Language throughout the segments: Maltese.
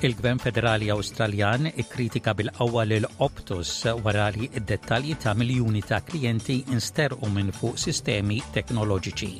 Il-Gvern Federali Awstraljan ikkritika bil-qawwa lil Optus wara li d-dettalji ta' miljuni ta' klijenti insterqu minn fuq sistemi teknoloġiċi.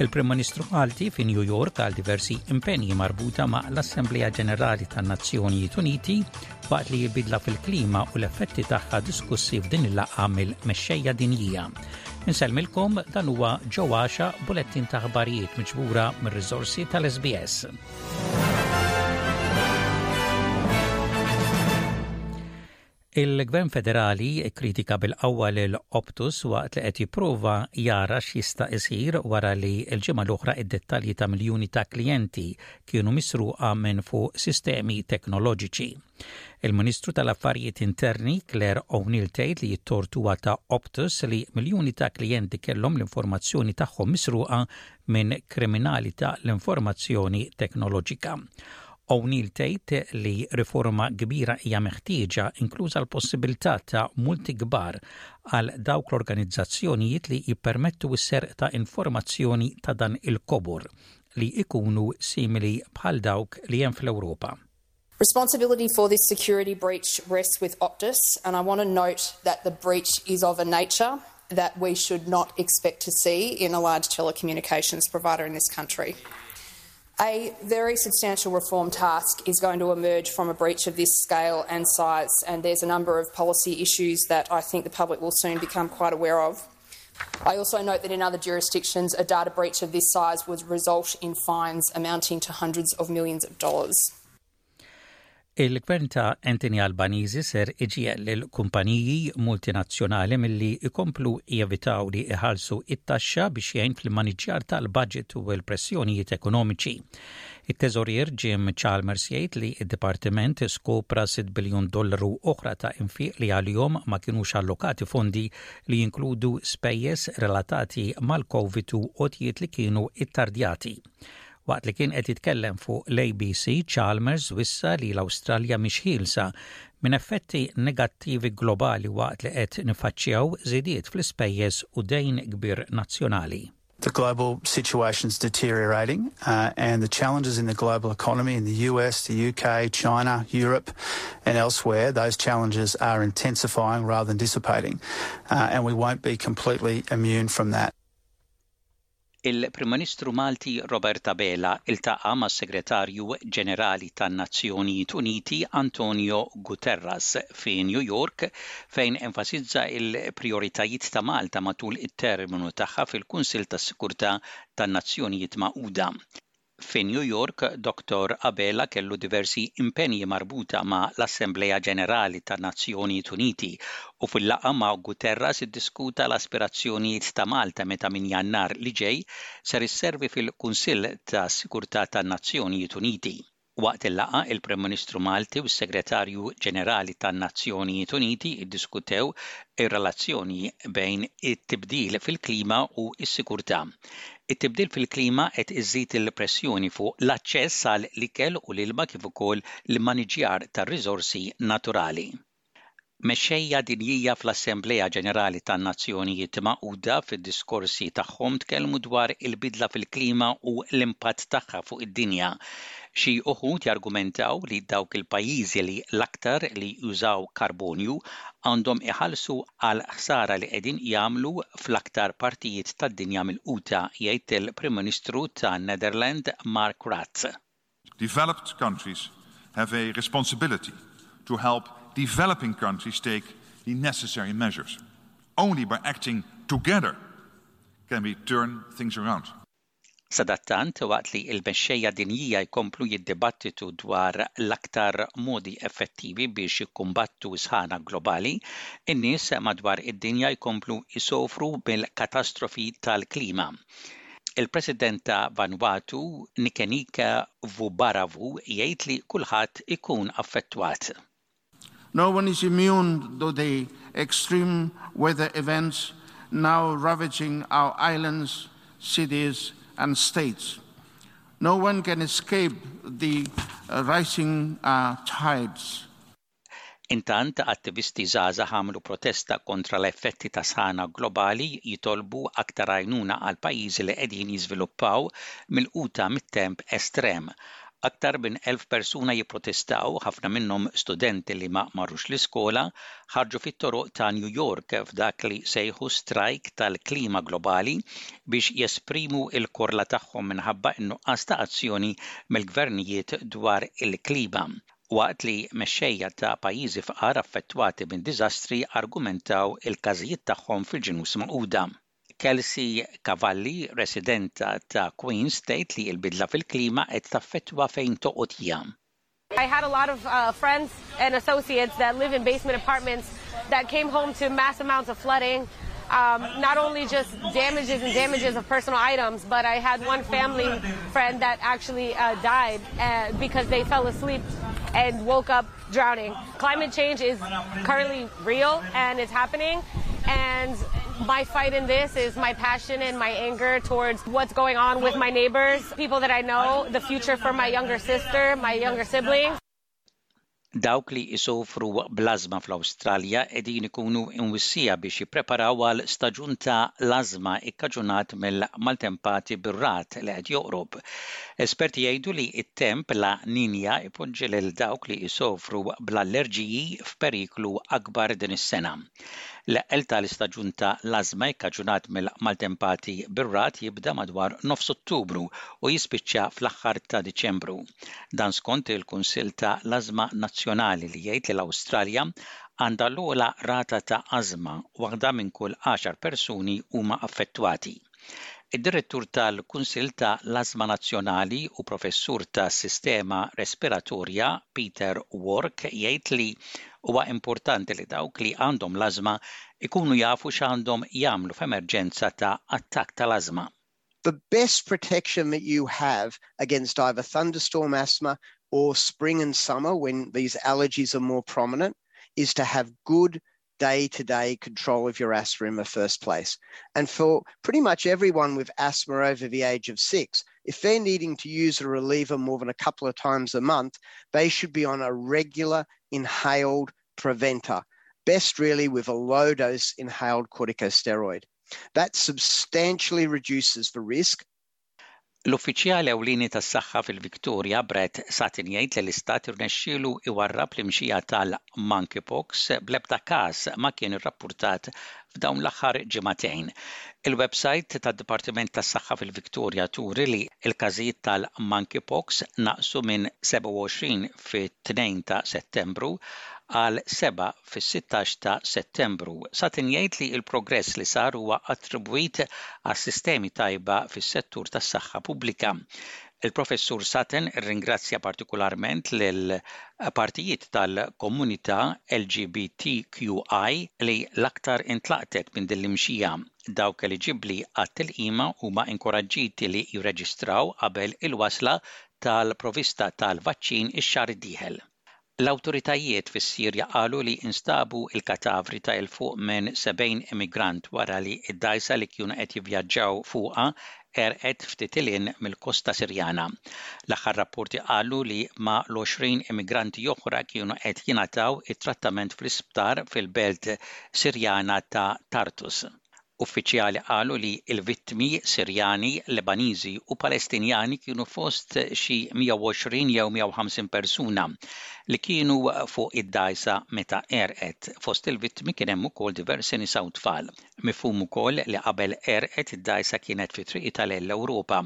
Il-Prim Ministru Malti fi New York għal diversi impenji marbuta ma' l-Assemblea Ġenerali tan-Nazzjonijiet Uniti waqt li bidla fil-klima u l-effetti tagħha diskussi f'din il-laqgħa mill-mexxejja dinjija. Insellmilkom dan huwa ġewwaxa bulettin ta' ħbarijiet miġbura mir-riżorsi tal-SBS. Il-Gvern Federali kritika bil-qawwa lil Optus waqt li qed jipprova jara x'jista' isir wara li l-ġimgħa l-oħra id-dettalji ta' miljuni ta' klijenti kienu misruqa minn fuq sistemi teknoloġiċi. Il-Ministru tal-Affarijiet Interni Claire O'Neill tgħid li t-tort huwa ta' Optus li miljuni ta' klijenti kellhom l-informazzjoni tagħhom misruqa minn kriminali ta' l-informazzjoni teknoloġika. O'Neill tgħid li riforma kbira hija meħtieġa inkluża l-possibilità ta' multi kbar għal dawk l-organizzazzjonijiet li jippermettu s-serq ta' informazzjoni ta' dan il-kobor li ikunu simili bħal dawk li hemm fl-Ewropa. Responsibility for this security breach rests with Optus, and I want to note that the breach is of a nature that we should not expect to see in a large telecommunications provider in this country. a very substantial reform task is going to emerge from a breach of this scale and size, and there's a number of policy issues that I think the public will soon become quite aware of. I also note that in other jurisdictions a data breach of this size would result in fines amounting to hundreds of millions of dollars. Il-gvern ta' Anthony Albanizi ser iġiel lil kumpaniji multinazzjonali milli ikomplu jevitaw li iħallsu it-taxxa biex jgħin fl-immaniġġjar tal-budget u l-pressjonijiet ekonomiċi. It-teżorier Jim Chalmers jgħid li d-dipartiment skopra 6 biljun dollaru oħra ta' infiq li għalihom ma kinux allokati fondi li jinkludu spejjeż relatati mal-Covid u għotjiet li kienu ittardjati. Waqt li kien qed jitkellem fuq l-ABC, Chalmers wissa li l-Awstralja mhix ħielsa minn effetti negattivi globali waqt li qed nifaċċjaw żidiet fl-ispejjeż u dejn kbir nazzjonali. The global situation's deteriorating, uh, and the challenges in the global economy in the US, the UK, China, Europe, and elsewhere, those challenges are intensifying rather than dissipating, uh, and we won't be completely immune from that il-Prim Ministru Malti Roberta Bela iltaqa' ma' segretarju Ġenerali tan-Nazzjonijiet Uniti Antonio Guterras fi New York, fejn enfasizza l-prijoritajiet ta' Malta matul it-terminu tagħha fil-Kunsill tas-Sigurtà tan-Nazzjonijiet Magħquda. Fi New York, Dottor Abela kellu diversi impenji marbuta ma' l-Assemblea Ġenerali tan-Nazzjonijiet Uniti u fil-laqgħa ma' Guterres iddiskuta l-aspirazzjonijiet ta' Malta meta minn Jannar li ġej ser isservi fil-Kunsill tas-Sigurtà tan-Nazzjonijiet Uniti. Waqt il-laqgħa, il-Prim Ministru Malti u s-Segretarju Ġenerali tan-Nazzjonijiet Uniti ddiskutew ir-relazzjoni bejn it-tibdil fil-klima u s-sigurtà. It-tibdil fil-klima qed iżżid il-pressjoni fuq l-aċċess għal l-ikel u l-ilma kif ukoll l-immaniġġjar tar-riżorsi naturali. Mexxejja dinjija fl-Assemblea Ġenerali tan-Nazzjonijiet Magħquda fid-diskorsi tagħhom tkellmu dwar il-bidla fil-klima u l-impatt tagħha fuq id-dinja. Xi uħud jargumentaw li dawk il-pajjiżi li l-aktar li jużaw karbonju għandhom iħallsu għall-ħsara li qegħdin jagħmlu fl-aktar partijiet tad-dinja milquta, jgħid il-Prim Ministru tan-Netherland Mark Rutte. Developed countries have a responsibility to help developing countries take the necessary measures. Only by acting together can we turn things around. Sadattant, waqt li l-mexxejja dinjija jkomplu jiddibattitu dwar l-aktar modi effettivi biex jikkumbattu s-sħana globali, in-nies madwar id-dinja jkomplu jsofru mill-katastrofi tal-klima. Il-President ta' Vanuatu, Nikenika Vubaravu, jgħid li kulħadd ikun affettwat. No one is immune to the extreme weather events now ravaging our islands, cities and states. No one can escape the uh, rising uh, tides. Intant, attivisti żgħażagħ għamlu protesta kontra l-effetti tas-sħana globali jitolbu aktar għajnuna għal pajjiżi li qegħdin jiżviluppaw milquta mit-temp estrem. Aktar minn 1,000 persuna jipprotestaw, ħafna minnhom studenti li ma marrux l-iskola, ħarġu fit-toroq ta' New York f'dak li sejħu strajk tal-klima globali biex jesprimu l-korla tagħhom minħabba n-nuqqas ta' azzjoni mill-gvernijiet dwar il-klima. Waqt li mexxejja ta' pajjiżi fqar affettwati minn diżastri argumentaw il-każijiet tagħhom fil-Ġnus Magħquda, Kelsey Cavalli, residenta ta' Queens tgħid li l-bidla fil-klima qed taffettwa fejn toqgħod hija. I had a lot of friends and associates that live in basement apartments that came home to mass amounts of flooding. Um, not only just damages and damages of personal items, but I had one family friend that actually uh, died uh, because they fell asleep and woke up drowning. Climate change is currently real and it's happening, and my fight in this is my passion and my anger towards what's going on with my neighbors, people that I know, the future for my younger sister, my younger siblings. Dawk li jsofru bl-ażma fl-Awstralja qegħdin ikunu imwissija biex jippreparaw għal staġun ta' l-ażma ikkaġunat mill-maltempati bir-ragħad li qed joqrob. Esperti jgħidu li t-temp La Niña jpoġġi lil dawk li jsofru bl-allerġiji f'periklu akbar din is-sena. L-eqqel tal-istaġun ta' l-għażżma ikkaġunat mill-maltempati bir-ragħad jibda madwar nofs Ottubru u jispiċċa fl-aħħar ta' Diċembru. Dan skont il-Kunsill ta' l-Għażżma Nazzjonali li jgħid li l-Awstralja għandha l-ogħla rata ta' għażżma, waħda minn kull għaxar persuni huma affettwati. Id-Direttur tal-Kunsill ta' l-Ażma Nazzjonali u Professur tas-Sistema Respiratorja, Peter Wark, jgħid li huwa importanti li dawk li għandhom l-ażma jkunu jafu x'għandhom jagħmlu f'emerġenza ta' attakk tal-ażma. The best protection that you have against either thunderstorm asthma or spring and summer when these allergies are more prominent is to have good day to day control of your asthma in the first place. And for pretty much everyone with asthma over the age of six, if they're needing to use a reliever more than a couple of times a month, they should be on a regular inhaled preventer, best really with a low dose inhaled corticosteroid. That substantially reduces the risk L-Uffiċjal Ewlieni tas-Saħħa fil-Victoria, Brad Sutton jgħid li l-Istat irnexxielu jwarrab l-imxija tal-Monkeypox bl-ebda każ ma kien irrappurtat f'dawn l-aħħar ġimagħtejn. Il-websajt tad-Dipartiment tas-Saħħa fil-Victoria turi li l-każijiet tal-Monkeypox naqsu minn 27 fit-2 ta' Settembru għal seba' fis-16 ta' Settembru. Sutton jgħid li l-progress li sar huwa attribwit għas-sistemi tajba fis-settur tas-saħħa pubblika. Il-Professur Sutton irringrazzja partikularment lil partijiet tal-komunità LGBTQI li l-aktar intlaqtet minn din l-imxija. Dawk eliġibbli għat-tilqima huma inkoraġġiti li jirreġistraw qabel il-wasla tal-provista tal-vaċċin ix-xahar id-dieħel. L-awtoritajiet fis-Sirja qalu li instabu l-katavri ta' 'il fuq minn 70 immigrant wara li d-dgħajsa li kienu qed jivvjaġġaw fuqha għerqet ftit 'il hinn mill-kosta Sirjana. L-aħħar rapporti qalu li ma' l-20 immigranti oħra kienu qed jingħataw it-trattament fl-isptar fil-belt Sirjana ta' Tartus. Uffiċjali qalu li l-vittmi Sirjani, Lebaniżi u Palestinjani kienu fost xi 120 jew 150 persuna li kienu fuq id-dgħajsa meta għerqet. Fost il-vittmi kien hemm ukoll diversi nisa u tfal. Mifhum ukoll li qabel għerqet id-dgħajsa kienet fi triqitha lejn l-Ewropa.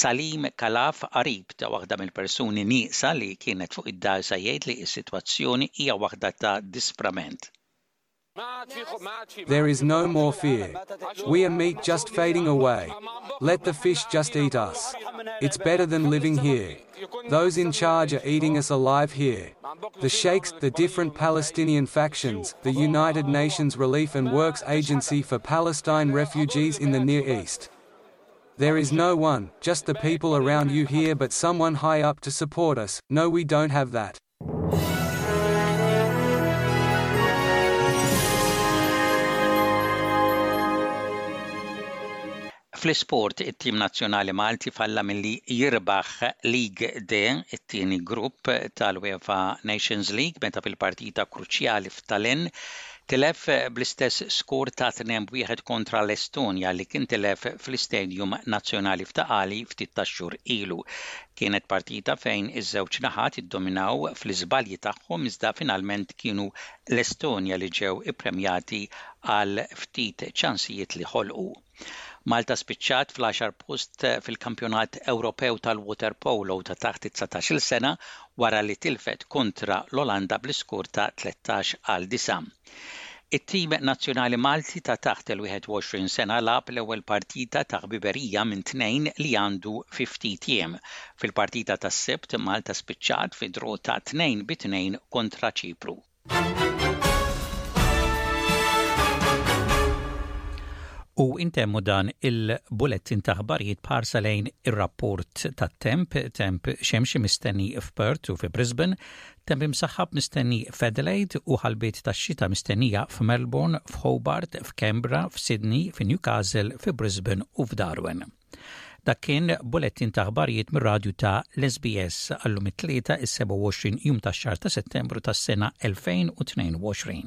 Salim Khalaf, qarib ta' waħda mill-persuni nieqsa li kienet fuq id-dgħajsa jgħid li s-sitwazzjoni hija waħda ta' disprament. There is no more fear. We are meat just fading away. Let the fish just eat us. It's better than living here. Those in charge are eating us alive here. The sheikhs, the different Palestinian factions, the United Nations Relief and Works Agency for Palestine refugees in the Near East. There is no one, just the people around you here, but someone high up to support us. No, we don't have that. Fl-isport, it-tim nazzjonali Malti falla milli jirbaħ League D, it-tieni grupp tal-UEFA Nations League meta fil-partita kruċjali f'Tallinn tilef bl-istess skur ta' 2-1 kontra l-Estonja li kien tilef fl-Istadium Nazzjonali f'Ta' Qali ftit tax-xhur ilu. Kienet partita fejn iż-żewġ naħat iddominaw fl-iżbalji tagħhom iżda finalment kienu l-Estonja li ġew ippremjati għall-ftit ċansijiet li ħolqu. Malta spiċċat fl-għaxar post fil-Kampjonat Ewropew tal-Waterpolo ta' taħt it-dsatax-il sena wara li tilfet kontra l-Olanda bl-iskor ta' tlettax għal disgħa. It-tim nazzjonali Malti ta' taħt il-21 sena lagħab l-ewwel partita ta' ħbiberija minn tnejn li għandu fi ftit jiem. Fil-partita tas-Sibt, Malta spiċċat fi draw ta' tnejn bi tnejn kontra Ċipru. U intemmu dan il-bulletin ta' ħbarijiet bħarsa lejn ir-rapport tat-temp, temp xemxi mistenni f'Perth u fi Brisbane, Temp imsaħħab mistenni f'Adelaide u ħalbiet tax-xita mistennija f'Melbourne, f'Hobart, f'Kembra, f'Sydney, f'Newcastle, fi Brisbane u f'Darwin. Dak kien bulettin ta' aħbarijiet mir-radju ta' l-SBS għallum it-tlieta is-27 jum tax-xahar ta' Settembru tas-sena 2022.